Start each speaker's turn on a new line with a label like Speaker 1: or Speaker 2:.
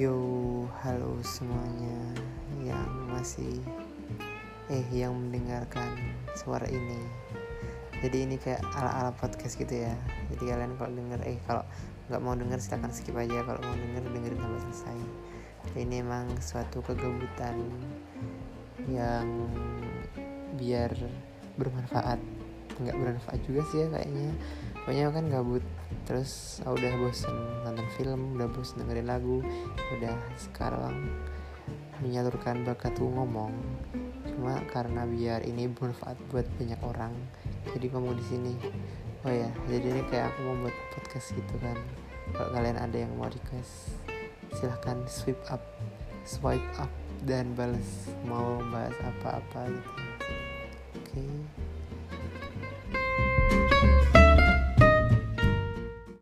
Speaker 1: Yo, halo semuanya yang masih eh yang mendengarkan suara ini. Jadi ini kayak ala-ala podcast gitu ya. Jadi kalian kalau denger eh kalau nggak mau denger silahkan skip aja. Kalau mau denger dengerin sampai selesai. Ini emang suatu kegabutan yang biar bermanfaat. Nggak bermanfaat juga sih ya kayaknya. Pokoknya kan gabut. Terus oh, udah bosen nonton film udah bosen dengerin lagu udah sekarang menyalurkan bakatku ngomong. Cuma karena biar ini bermanfaat buat banyak orang jadi ngomong di sini. Oh ya jadi ini kayak aku mau buat podcast gitu kan. Kalau kalian ada yang mau request silahkan swipe up swipe up dan balas mau bahas apa-apa gitu.